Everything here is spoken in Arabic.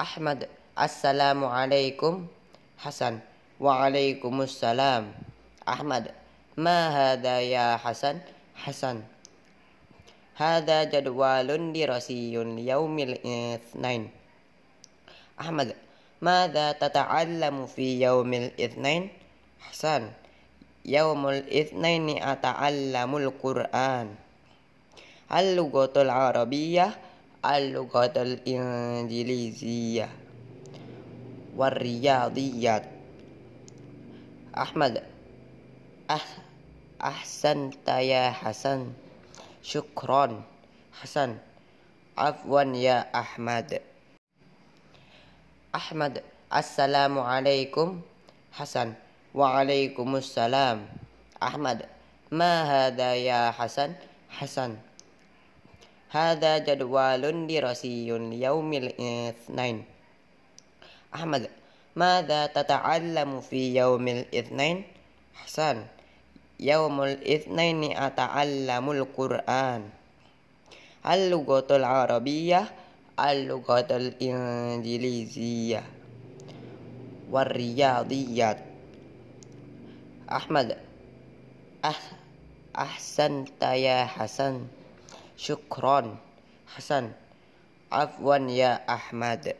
أحمد السلام عليكم. حسن وعليكم السلام. أحمد ما هذا يا حسن؟ حسن هذا جدول دراسي ليوم الاثنين. أحمد ماذا تتعلم في يوم الاثنين؟ حسن يوم الاثنين أتعلم القرآن. اللغة العربية اللغة الإنجليزية والرياضيات أحمد أحسنت يا حسن شكرا حسن عفوا يا أحمد أحمد السلام عليكم حسن وعليكم السلام أحمد ما هذا يا حسن حسن هذا جدول دراسي ليوم الاثنين. أحمد ماذا تتعلم في يوم الاثنين؟ حسن يوم الاثنين أتعلم القرآن. اللغة العربية اللغة الإنجليزية والرياضيات أحمد أحسنت يا حسن. شكرا حسن عفوا يا أحمد